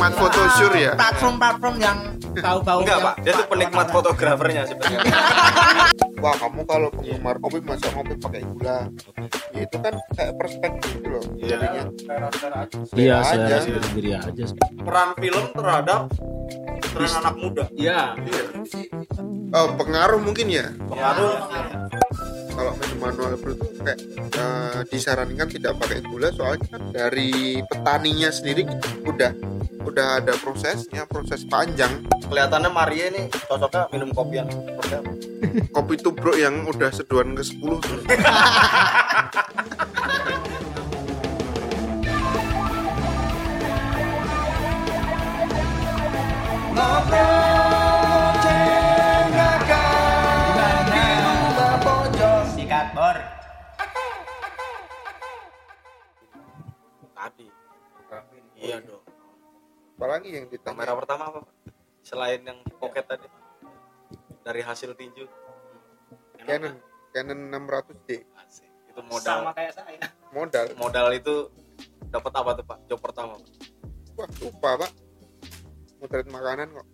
penikmat foto syur ya platform-platform yang bau-bau Enggak pak, dia tuh penikmat fotografernya sebenarnya. wah kamu kalau penggemar kopi masa ngopi pakai gula ya itu kan kayak perspektif gitu loh Iya. jadinya Iya, aja. selera sendiri aja. Peran film terhadap tren anak muda. Iya. oh pengaruh mungkin ya Pengaruh. kalau minum manual brew itu kayak eh, disarankan tidak pakai gula soalnya kan dari petaninya sendiri udah udah ada prosesnya proses panjang. Kelihatannya Maria ini cocoknya minum kopi yang seperti apa? kopi tubruk yang udah seduan ke 10 sikat apalagi yang ditambah Kamera pertama apa? Pak? Selain yang pocket tadi. Dari hasil tinju. Canon Canon 600D Asik. Itu modal. kayak saya modal Modal itu dapat apa tuh Pak? Job pertama. Pak? wah lupa pak motret makanan kok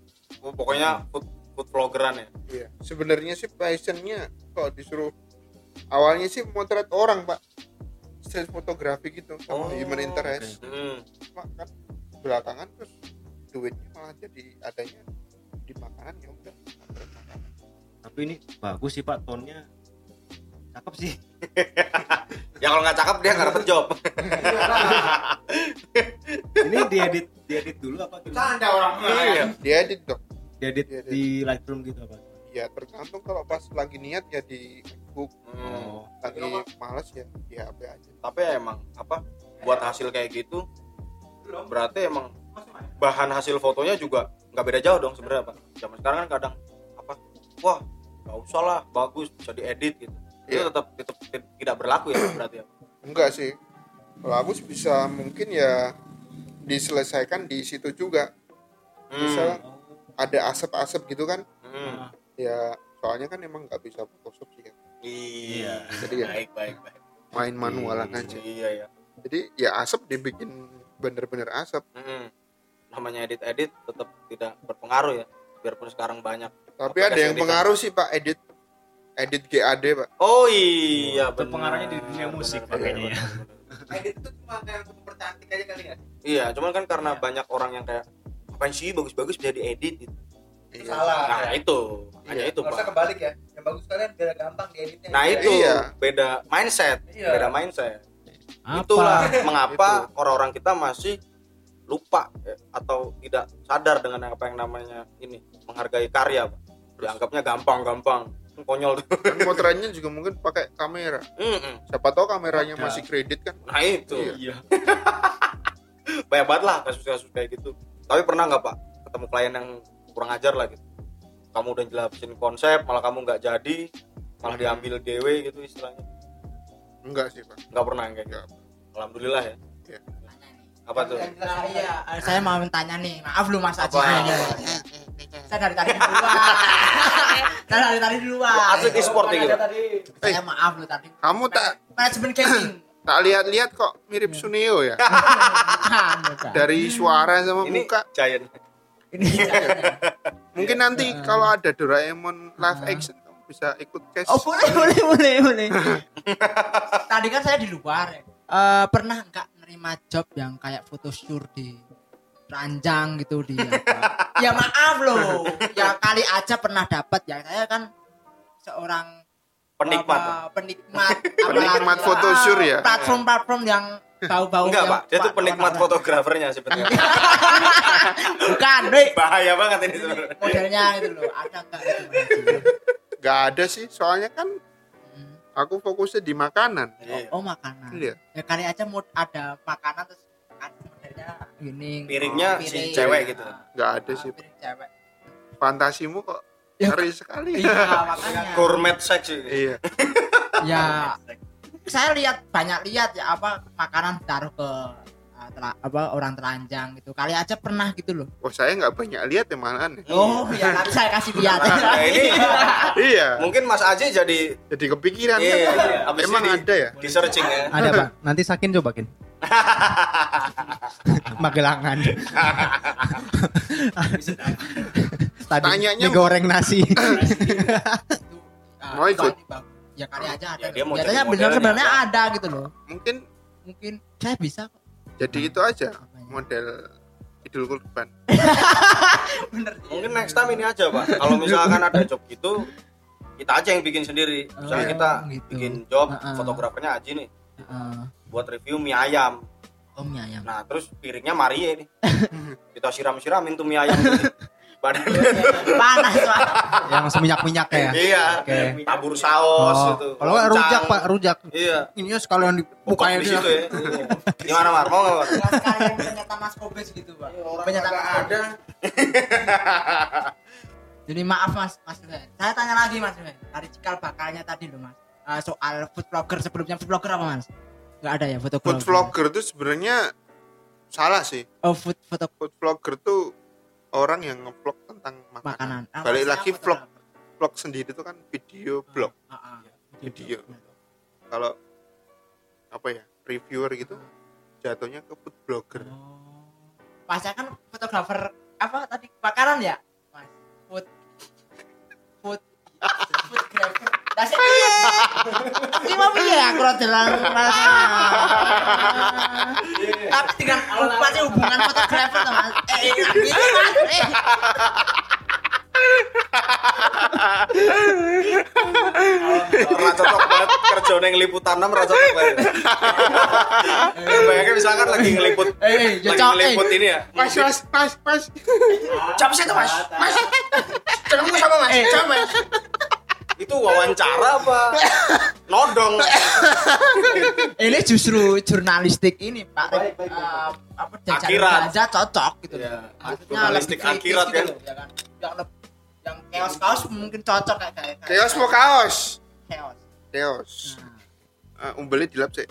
Oh, pokoknya food, food vlogeran ya. iya sebenarnya sih passionnya kalau disuruh awalnya sih motret orang pak street fotografi gitu sama Oh, human interest Hmm. Cuma kan belakangan terus duitnya malah jadi adanya di makanan ya udah. Tapi ini bagus sih Pak, tonnya cakep sih. Ya kalau nggak cakep dia nggak dapet job. Ini diedit diedit dulu apa gimana? ada orang Iya. diedit dok Diedit Diedit. di Lightroom gitu apa? ya tergantung kalau pas lagi niat ya di MacBook Hmm. Lagi males ya di HP aja Tapi emang apa? Buat hasil kayak gitu berarti emang bahan hasil fotonya juga nggak beda jauh dong sebenarnya pak. Zaman sekarang kan kadang apa? Wah nggak usah lah bagus bisa diedit gitu. Itu Iya. tetap, tetap tidak berlaku ya berarti ya. enggak sih kalau aku sih bisa mungkin ya diselesaikan di situ juga misal ada asap-asap gitu kan Hmm. ya soalnya kan emang nggak bisa Photoshop sih kan Iya. Jadi ya- baik baik baik. main manualan aja Iya ya. jadi ya asap dibikin bener-bener asap Mm-mm. Namanya edit edit tetap tidak berpengaruh ya. Biarpun sekarang banyak. tapi ada yang pengaruh sih pak edit edit GAD pak Oh iya. Itu benar. pengaruhnya di dunia musik Benar, makanya ya. edit itu cuma kayak untuk mempercantik aja kali ya Iya, cuman kan karena banyak orang yang kayak apa sih bagus-bagus bisa diedit gitu. Iya. salah Nah, itu. Hanya Iya. itu, usah Pak. kebalik ya yang bagus kalian biar gampang dieditnya Nah, itu Iya. beda mindset, Iya. beda mindset. Apa? Itulah mengapa orang-orang kita masih lupa ya, atau tidak sadar dengan apa yang namanya ini menghargai karya, Pak. Dianggapnya gampang-gampang. Konyol tuh. kan motretnya juga mungkin pakai kamera Mm-mm. siapa tahu kameranya Ada. masih kredit kan Nah, itu. Iya. Banyak banget lah kasus-kasus kayak gitu. Tapi pernah nggak, Pak, ketemu klien yang kurang ajar lah gitu? Kamu udah jelasin konsep, malah kamu nggak jadi, malah diambil DW gitu istilahnya. enggak sih pak nggak pernah yang kayak gitu. Enggak. Alhamdulillah ya. Iya. Apa tuh? Nah, iya, saya mau tanya nih, maaf lu Mas Aji. Saya dari tadi di luar. saya dari tadi di luar. Atlet e-sport gitu. Saya maaf lu tadi. kamu tak Manajemen gaming. tak lihat-lihat kok mirip Suneo ya dari suara sama Ini muka giant. Ini mungkin nanti kalau ada Doraemon live action kamu bisa ikut cast Oh boleh boleh boleh boleh. Tadi kan saya di luar. ya. Eh, pernah nggak nerima job yang kayak foto shoot di ranjang gitu di apa? ya maaf loh. Ya kali aja pernah dapat ya saya kan seorang Penikmat. apa, penikmat Penikmat apalagi, foto ah, shoot ya? Platform-platform yang bau-bau Enggak, Pak. Dia tuh penikmat warna- fotografernya sebenarnya. Bukan, Dek. Bahaya banget ini sebenarnya. Modelnya itu loh, ada enggak itu? nggak ada sih soalnya kan. Aku fokusnya di makanan Iya. Oh, makanan. iya Ya kali aja mau ada makanan terus ada modelnya gini. Piringnya si Piring. cewek gitu. nggak ada sih Piring cewek. fantasimu kok Ya, ngeri sekali Iya, makanya. Gourmet sex ini. iya Ya, saya lihat banyak lihat ya apa makanan taruh ke tela- apa orang telanjang gitu. Kali aja pernah gitu loh. oh saya nggak banyak lihat ya malahan Oh, ya nanti saya kasih lihat. Nah, ini iya mungkin Mas Aji jadi jadi kepikiran Iya, kan iya. Abis emang ada ya di searching ya. Ada Pak. Nanti Sakin cobakin. Magelangan. Tadi Tanyanya- digoreng nasi. Mau ikut? Ya kali aja ada. Ya, dia mau Biasanya benar sebenarnya ada gitu loh. mungkin Mungkin saya bisa kok. Jadi itu aja Apanya? model idul kurban Bener. Mungkin next time ini aja, Pak. Kalau misalkan ada job gitu, kita aja yang bikin sendiri. Misalnya Oh, kita gitu. bikin job, Heeh. fotografernya Aji nih, Heeh. buat review mie ayam. Om ya yang. Nah, terus piringnya Marie nih. Kita siram-siramin tuh mie ayam. Badannya Panas Pak. yang seminyak-minyak ya. iya, Oke. tabur saus Oh, itu. Kalau nggak loncang. rujak Pak, rujak. Iya. Ini ya sekalian di Buka mukanya di situ ya. Gimana, Mar? Mau nggak, sekalian ternyata Mas Kobes gitu, Pak. Ternyata Mas ada. Jadi maaf Mas, Mas. Saya tanya lagi Mas. Dari cikal bakalnya tadi loh Mas. Eh, soal food vlogger sebelumnya food vlogger apa Mas? Enggak ada ya foto food vlogger tuh sebenarnya salah sih Oh, food foto food vlogger tuh orang yang ngevlog tentang makanan, makanan. Ah, balik lagi vlog vlog sendiri itu kan video blog Ah, ah. Video. kalau apa ya reviewer gitu jatuhnya ke food blogger Oh. Pas saya kan fotografer apa tadi makanan ya? Mas. Food food piye? Iki mau piye aku ora Tapi dengan masih hubungan fotografer to Mas. Eh, eh, gitu. Eh. Ora cocok banget kerja liputan 6 ora cocok banget. Eh, Bayangin misalkan lagi ngeliput Eh, eh, ya, lagi ngeliput ini ya. mas mas Siapa sih itu, Mas? Mas. Ketemu sama Mas. Eh. Siapa, Mas? Itu wawancara apa? Nodong. Ini justru jurnalistik ini Pak. Baik, baik, baik. Eh, apa jajaran Akhirat. aja cocok gitu. Iya. Maksudnya Jurnalistik lebih akhirat, gitu kan? ya kan. Yang leb- yang chaos-chaos mungkin cocok kayak kayak chaos mau kaos chaos. chaos Nah, uh, umbelnya dilap sih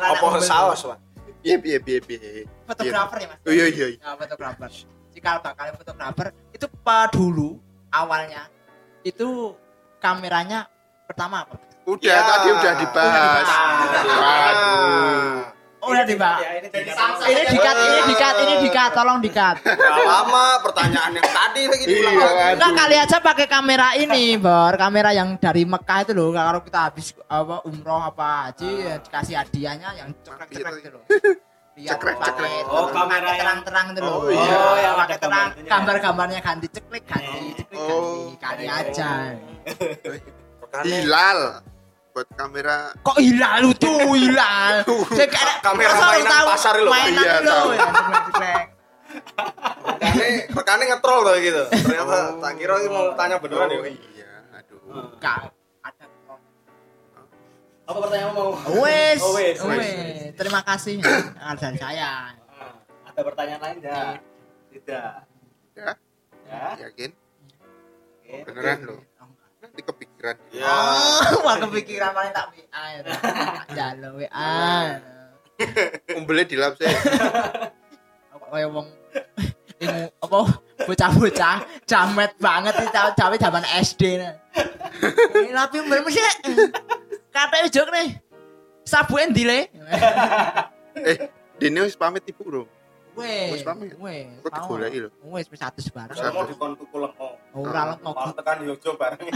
Apa saus, Pak? iya iya iya iya fotografer ya Mas. oh iya iya iya. Ya, fotografer. Cikal bakal fotografer itu pak dulu awalnya itu kameranya pertama apa? udah Ya. tadi udah dibahas Udah waduh Oh, udah di Pak. Ya, ini dikat, ini dikat, ini dikat, tolong dikat. Gak lama pertanyaan yang tadi lagi iya. Enggak kali aja pakai kamera ini, Bor. Kamera yang dari Mekah itu loh. Kalau kita habis apa umroh apa haji ya dikasih hadiahnya yang cekrek-cekrek itu loh. Biar Cekrek, pakai cekrek. Oh, kamera yang- terang-terang itu loh. Oh, iya. Oh, yang ada pakai terang, gambarnya. gambar-gambarnya ganti ceklek ganti, ceklek Oh. ganti. Kali aja. Hilal buat kamera Kok hilal tuh hilal? Kamera masa mainan tahu pasar Pak. Mainan Iya, ceklek-ceklek. rekannya rekannya ngetrol tuh gitu. Ternyata Oh. tak kira mau tanya beneran oh ya. iya aduh. Ada. Apa pertanyaan mau? Wes, Oh, wes, wes. wes. Terima kasih dari saya. Ah, Ada pertanyaan lain enggak? Tidak. ya Ya. yakin Oke. beneran loh nanti kepikiran Ya. Oh, wah kepikiran paling tak WA. ya. Jalo WA. umbelnya dilap sih Apa kaya wong ini apa bocah-bocah jamet banget iki cawe zaman SD. Ini tapi mbelmu sih. Jok nih. Sabu endi le? eh Dini wis pamit ibu bro Wes, pamit. wes. Kok digoleki lho? Wes wis atus barang. Mau dikon tuku lengo. Ora lengo. Malah tekan Yojo bareng.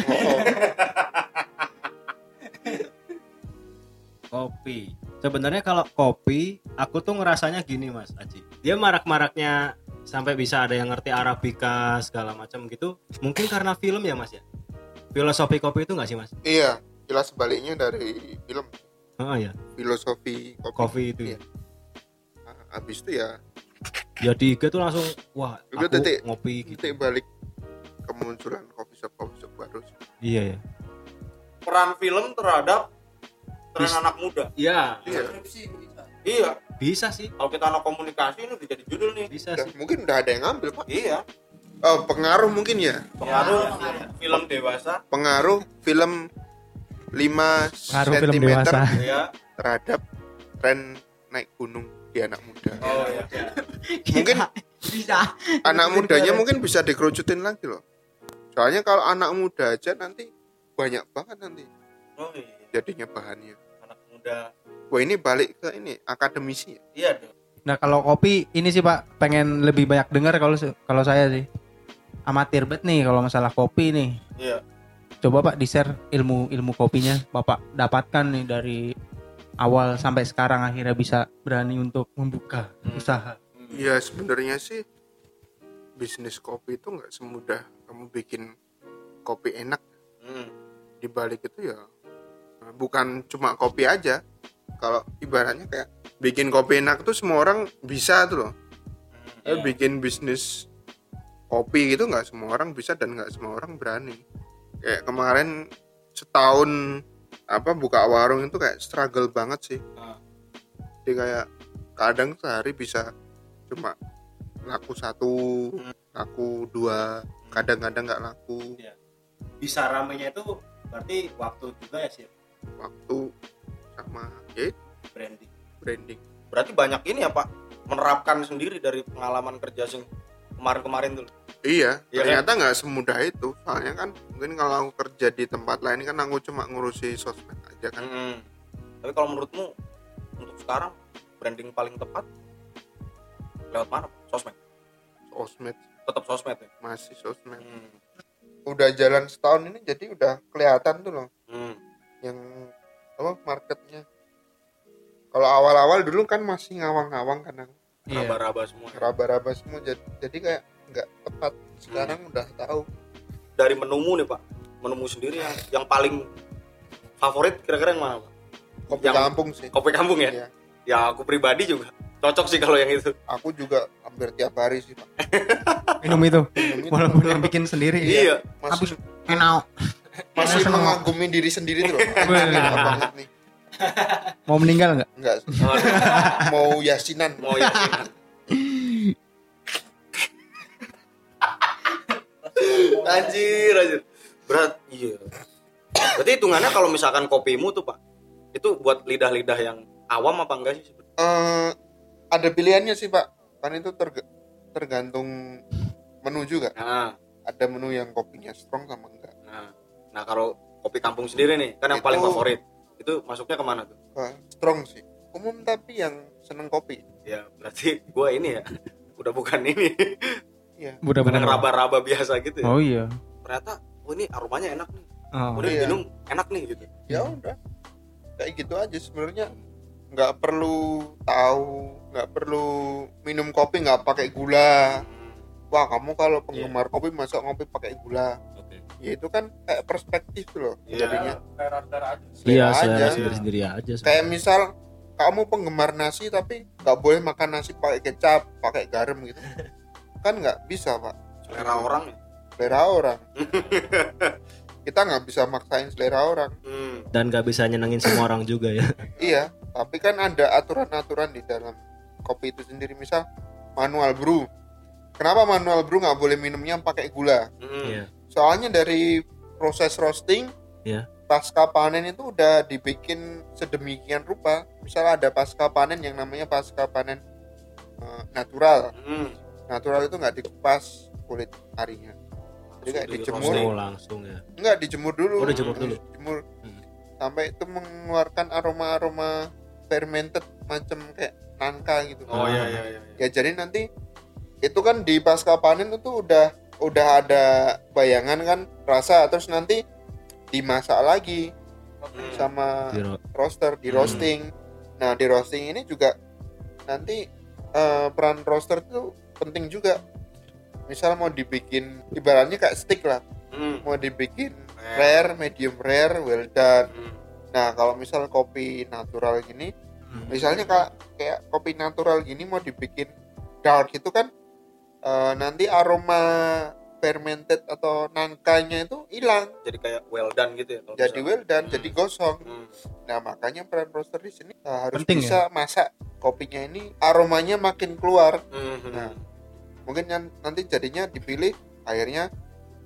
kopi sebenarnya kalau kopi aku tuh ngerasanya gini mas Aji dia marak-maraknya sampai bisa ada yang ngerti Arabica segala macam gitu mungkin karena film ya mas ya filosofi kopi itu nggak sih mas iya jelas sebaliknya dari film oh ya filosofi kopi, kopi itu ya Iya. Ah, habis itu ya ya di IG tuh langsung wah Itu aku titik- ngopi gitu titik balik kemunculan coffee shop coffee shop baru sih. iya ya Peran film terhadap tren Bis- anak muda. iya iya Iya. bisa sih Kalau kita anak komunikasi ini udah jadi judul nih. bisa Udah, sih mungkin udah ada yang ngambil pak Iya. oh, pengaruh mungkin ya Pengaruh pengaruh. film dewasa. pengaruh film 5 Pengaruh film cm dewasa. Ya. terhadap tren naik gunung di anak muda Oh iya. mungkin bisa. anak mudanya mungkin bisa dikerucutin lagi loh soalnya kalau anak muda aja nanti banyak banget nanti Oh iya. jadinya bahannya Anak muda wah ini balik ke ini akademisi ya iya dong Nah kalau kopi ini sih Pak pengen lebih banyak dengar kalau kalau saya sih amatir banget nih kalau masalah kopi nih. iya Coba Pak di share ilmu ilmu kopinya Bapak dapatkan nih dari awal sampai sekarang akhirnya bisa berani untuk membuka Hmm. usaha. ya sebenarnya sih bisnis kopi itu nggak semudah kamu bikin kopi enak Hmm. di balik itu ya bukan cuma kopi aja kalau ibaratnya kayak bikin kopi enak tuh semua orang bisa tuh loh Iya. Eh, bikin bisnis kopi gitu nggak semua orang bisa dan nggak semua orang berani kayak kemarin setahun apa buka warung itu kayak struggle banget sih. Ah. jadi kayak kadang sehari bisa cuma laku satu Hmm. laku dua kadang-kadang nggak laku. Bisa ramenya itu berarti waktu juga ya sih waktu sama ya branding. Branding. Berarti banyak ini ya pak menerapkan sendiri dari pengalaman kerja sing kemarin-kemarin tuh Iya, Iya ternyata nggak semudah itu. Soalnya kan mungkin kalau aku kerja di tempat lain kan aku cuma ngurusi sosmed aja kan. Mm-mm. tapi kalau menurutmu untuk sekarang branding paling tepat lewat mana sosmed Sosmed tetap sosmed ya masih sosmed. Hmm. Udah jalan setahun ini jadi udah kelihatan tuh loh Hmm. yang apa marketnya. Kalau awal-awal dulu kan masih ngawang-ngawang kan. Iya. raba-raba semua raba-raba semua jadi, jadi kayak nggak tepat. Sekarang udah tahu. dari menumu nih pak menumu sendiri yang yang paling favorit kira-kira yang mana pak Kopi Yang- kampung sih. kopi kampung ya Iya. ya aku pribadi juga cocok sih kalau yang itu Aku juga hampir tiap hari sih pak. Minum itu Minum itu. walaupun yang bikin sendiri. iya Masih Enak. masih mengagumi diri sendiri tuh loh. Banget nih. Mau meninggal nggak? Enggak, Oh, mau yasinan. mau yakin anjir anjir. Berat iya. Berarti hitungannya kalau misalkan kopimu tuh pak itu buat lidah-lidah yang awam apa enggak sih? Sebenarnya? Eh, ada pilihannya sih pak. Kan itu terg- tergantung menu juga nah, ada menu yang kopinya strong sama enggak. Nah. Nah kalau kopi kampung sendiri nih kan yang Itu- paling favorit itu masuknya ke mana tuh? Wah, strong sih. Umum tapi yang seneng kopi. Ya berarti gua ini ya. Udah bukan ini iya. Udah bukan raba-raba biasa gitu ya? Oh iya. ternyata oh ini aromanya enak nih. Oh. udah Iya. minum enak nih gitu. Ya udah. Kayak gitu aja sebenarnya. Nggak perlu tahu nggak perlu minum kopi nggak pakai gula. Wah kamu kalau penggemar kopi masa ngopi pakai gula. Oke. Ya itu kan kayak perspektif tuh loh Iya. jadinya. Iya, aja. sendiri-sendiri aja. kayak misal kamu penggemar nasi tapi nggak boleh makan nasi pakai kecap pakai garam gitu kan nggak bisa pak selera orang ya selera orang kita nggak bisa maksain selera orang hmm. dan gak bisa nyenengin semua orang juga ya iya tapi kan ada aturan-aturan di dalam kopi itu sendiri misal manual brew kenapa manual brew nggak boleh minumnya pakai gula Hmm. Iya. soalnya dari proses roasting Iya. pasca panen itu udah dibikin sedemikian rupa misal ada pasca panen yang namanya pasca panen eh, natural Hmm. Natural itu nggak dikupas kulit harinya jadi kayak dijemur langsung ya nggak dijemur dulu Oh, dijemur dulu. Dijemur. Hmm. sampai itu mengeluarkan aroma aroma fermented macam kayak nangka gitu oh iya iya iya ya jadi nanti itu kan di pasca panen itu udah udah ada bayangan kan rasa terus nanti dimasak lagi Hmm. sama Di ro- roaster di Hmm. roasting nah di roasting ini juga nanti eh, peran roaster itu penting juga misal mau dibikin ibaratnya kayak stick lah Hmm. mau dibikin Rare. rare medium rare well done Hmm. nah kalau misal kopi natural gini misalnya kayak kayak kopi natural gini mau dibikin dark itu kan eh, nanti aroma fermented atau nangkanya itu hilang jadi kayak well done gitu ya kalau jadi misalnya. well done Hmm. jadi gosong Hmm. nah makanya peran roaster di sini eh, harus Penting bisa masak kopinya ini aromanya makin keluar Hmm. Nah. Mungkin yang nanti jadinya dipilih akhirnya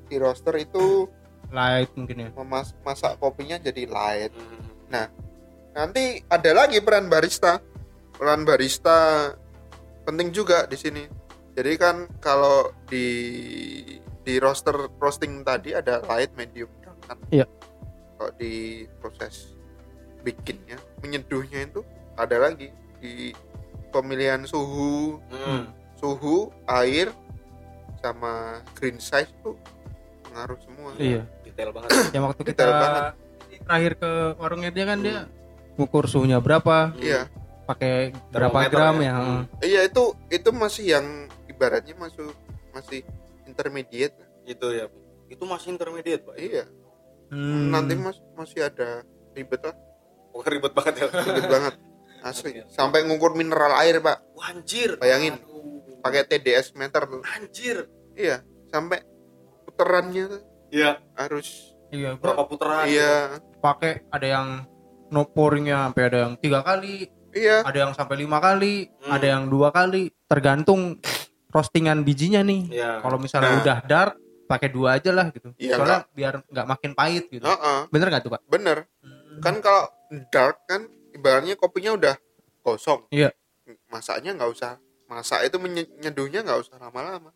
di roaster itu Light mungkin ya. memas- masak kopinya jadi light Hmm. nanti ada lagi peran barista peran barista penting juga di sini jadi kan kalau di di roaster roasting tadi ada light medium dark kan Iya. kalau di proses bikinnya menyeduhnya itu ada lagi di pemilihan suhu Hmm. Suhu air sama green size tuh pengaruh semua Iya. detail banget Yang waktu kita Detail banget. terakhir ke warungnya dia kan dia ukur suhunya berapa, iya pakai berapa gram ya? ya. Hmm. iya itu itu masih yang ibaratnya masuk masih intermediate itu ya itu masih intermediate pak iya Hmm. nanti mas masih ada ribet lah Wah, ribet banget ya ribet banget asli sampai ngukur mineral air pak Wah, anjir Bayangin. Aduh. Pakai TDS meter tuh anjir iya sampai putarannya tuh iya harus Iya, berapa putaran iya pakai ada yang no pouringnya sampai ada yang tiga kali, iya ada yang sampai lima kali, Hmm. ada yang dua kali, tergantung roastingan bijinya nih. Iya. Kalau misalnya Nah. udah dark, pakai dua aja lah gitu. Iya, Soalnya biar nggak makin pahit gitu. Heeh, Bener nggak tuh pak? bener kan kalau dark kan ibaratnya kopinya udah kosong Iya. masaknya nggak usah masak itu menye- nyeduhnya nggak usah lama-lama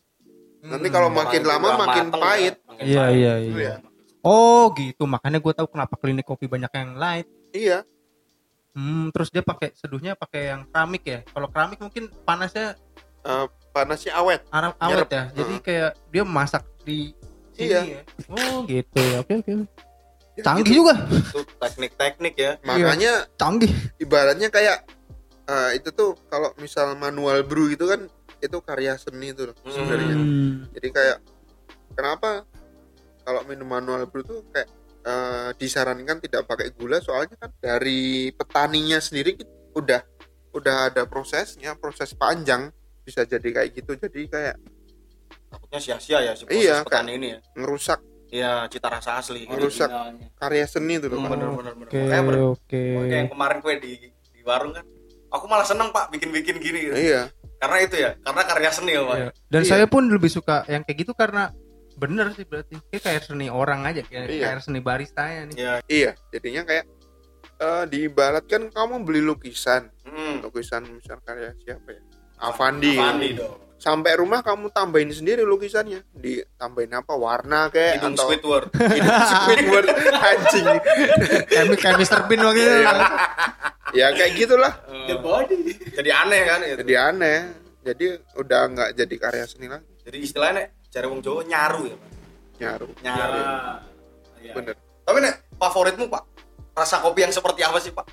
nanti Hmm. kalau makin lama makin pahit ya, Iya pahit. iya Itu iya. ya. Oh gitu, makanya gue tahu kenapa klinik kopi banyak yang light. iya Hmm, terus dia pakai seduhnya pakai yang keramik ya. Kalau keramik mungkin panasnya eh, panasnya awet Nyerep. awet ya. Jadi kayak dia masak di sini Iya. ya. Oh gitu ya. Oke oke. Canggih gitu. juga. itu teknik-teknik ya makanya Canggih. ibaratnya kayak eh, itu tuh kalau misal manual brew itu kan itu karya seni itu loh Hmm. sebenarnya Hmm. jadi kayak kenapa kalau minum manual brew tuh kayak eh, disarankan tidak pakai gula soalnya kan dari petaninya sendiri ki- udah udah ada prosesnya proses panjang bisa jadi kayak gitu jadi kayak takutnya sia-sia ya si proses Iya, petani ini ya ngerusak iya cita rasa asli gitu. Merusak. Originalnya. karya seni itu loh Hmm, bener bener bener Oke ber- oke. yang kemarin gue di di warung kan aku malah seneng pak bikin-bikin gini gitu. iya karena itu ya karena karya seni ya pak Iya. Dan Iya. saya pun lebih suka yang kayak gitu karena bener sih berarti kayak kayak seni orang aja kayak, Iya. kayak seni barista ya nih. iya iya jadinya kayak eh, diibaratkan kamu beli lukisan hmm. lukisan misal karya siapa ya Avandi, Avandi dong sampai rumah kamu tambahin sendiri lukisannya ditambahin apa warna kayak hidung atau Squidward hidung Squidward anjing Kayak kayak Mr. Bean waktu itu. Ya kayak gitulah. The body. jadi aneh kan gitu. jadi aneh. Jadi udah nggak jadi karya seni lagi. Jadi istilahnya cari wong Jawa nyaru ya pak? Nyaru. Nyaru. Iya. bener. Tapi nek favoritmu pak? Rasa kopi yang seperti apa sih pak?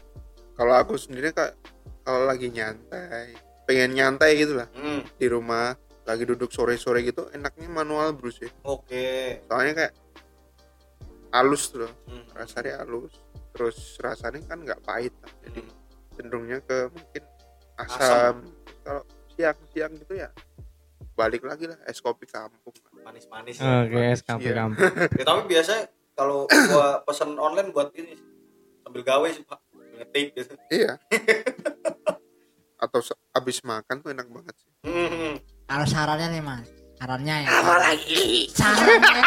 Kalau aku sendiri kak kalau lagi nyantai pengen nyantai gitu lah hmm. di rumah lagi duduk sore-sore gitu enaknya manual brew sih oke. Soalnya kayak halus tuh loh. Hmm. rasanya halus terus rasanya kan nggak pahit lah. jadi Hmm. cenderungnya ke mungkin asam, kalau siang-siang gitu ya balik lagi lah es kopi kampung manis-manis Oke, es kampung Iya. kampung. ya, tapi biasanya kalau gua pesen online buat ini sambil gawe sih pak ngetik gitu iya atau abis makan tuh enak banget sih Hmm. Kalau sarannya nih mas, sarannya ya. Apa lagi? Sarannya.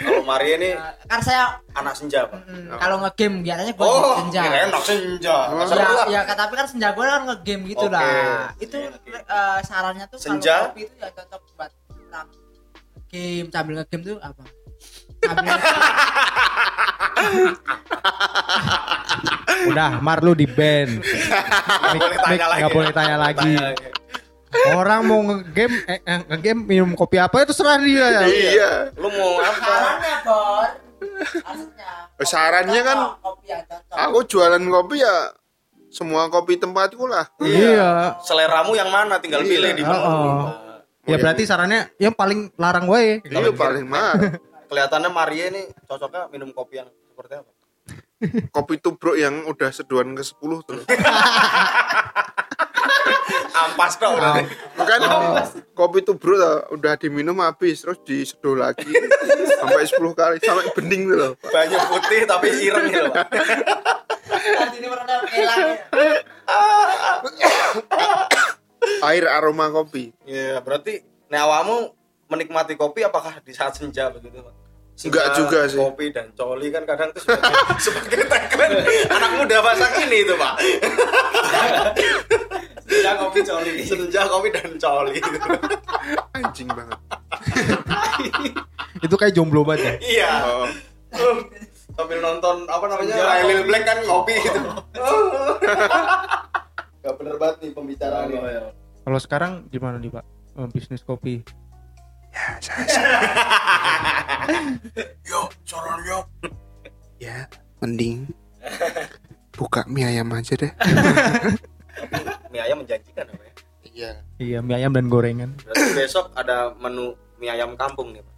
kalau Maria ini kan saya anak senja pak mm, kalau ngegame biasanya gue oh senja. kira enak senja Oh. Lah. Ya, ya, tapi kan senja gue kan ngegame gitu Oke. lah. Itu Iya, oke. eh, sarannya tuh Senja? kalau kopi itu ya cocok buat orang game sambil ngegame tuh apa? Sambil Udah, Mar lu di band. Nggak boleh tanya lagi Gak boleh tanya lagi. Orang mau ngegame, eh, eh, ngegame minum kopi apa itu serah dia ya. iya lu mau apa sarannya bor. Maksudnya. Sarannya kan kopi yang cocok. aku jualan kopi ya semua kopi tempatku lah Iya. seleramu yang mana tinggal Iya. pilih di menu Oh. Ya berarti sarannya yang paling larang gue. itu paling mahal kelihatannya Maria ini cocoknya minum kopi yang seperti apa kopi tubruk yang udah seduhan ke 10 tuh. ampas dong berarti. kan kopi tubruk tuh, udah diminum habis terus diseduh lagi sampai 10 kali sampai bening tuh loh Pak. banyak putih tapi ireng gitu ya. air aroma kopi Iya, berarti nek awakmu menikmati kopi apakah di saat senja begitu, Pak? Enggak juga sih. Kopi dan coli kan kadang itu sebagai, sebagai tagline anak muda masa kini itu, Pak. senja kopi coli. Senja kopi dan coli. anjing banget Itu kayak jomblo banget ya. iya. oh, sambil nonton apa namanya Senja. Lil Black kan ngopi gitu gak bener banget nih pembicaraannya Kalau sekarang gimana nih Pak? Eh, bisnis kopi. yuk soron yuk ya mending buka mie ayam aja deh mie ayam menjanjikan apa ya? Iya. Iya, mie ayam dan gorengan. berarti besok ada menu mie ayam kampung nih pak.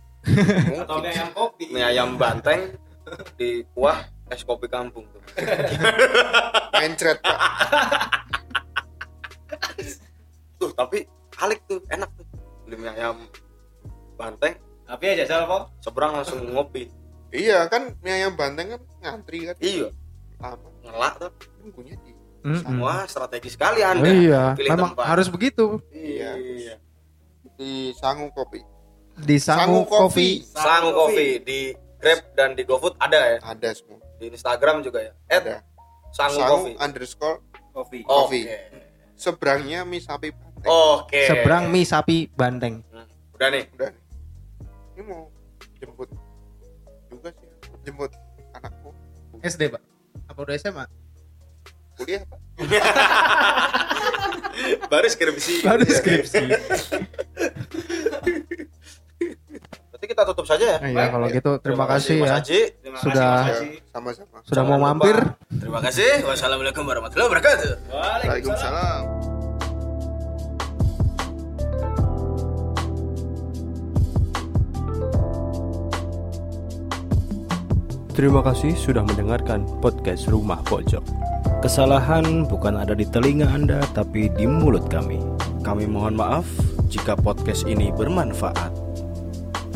Atau mie ayam kopi. mie ayam banteng di kuah es kopi kampung tuh mencret pak. Tuh tapi alik tuh enak tuh. Beli mie ayam banteng. Tapi aja salah kok. seberang langsung ngopi. Iya kan mie ayam banteng kan ngantri kan. Iya. Lama. Ngelak tuh. Tunggunya di Mm-mm. wah strategi sekali Oh, anda iya, pilih memang tempat. harus begitu. Iya. di sangu kopi Di Sangu Sangu Coffee. sangu kopi di Grab dan di GoFood ada ya ada semua di Instagram juga ya at ada sangu, sangu kopi underscore Kopi. Coffee. Oke. seberangnya mie sapi banteng Oke. Seberang mie sapi banteng. Hmm, Udah nih. udah nih ini mau jemput juga sih jemput anakku SD, Pak. Apa udah SMA? Kuliah pak Baru skripsi. Baru skripsi. Berarti kita tutup saja ya. Iya, kalau gitu terima kasih Mas ya. Haji. Terima Sudah. kasih, sama-sama Sudah mau Jangan lupa. mampir. Terima kasih. Wassalamualaikum warahmatullahi wabarakatuh. Waalaikumsalam Terima kasih sudah mendengarkan podcast Rumah Pojok. Kesalahan bukan ada di telinga Anda, tapi di mulut kami. Kami mohon maaf jika podcast ini bermanfaat.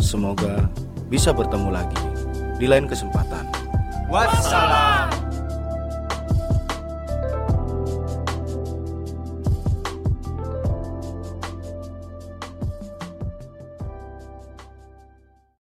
Semoga bisa bertemu lagi di lain kesempatan. Wassalam.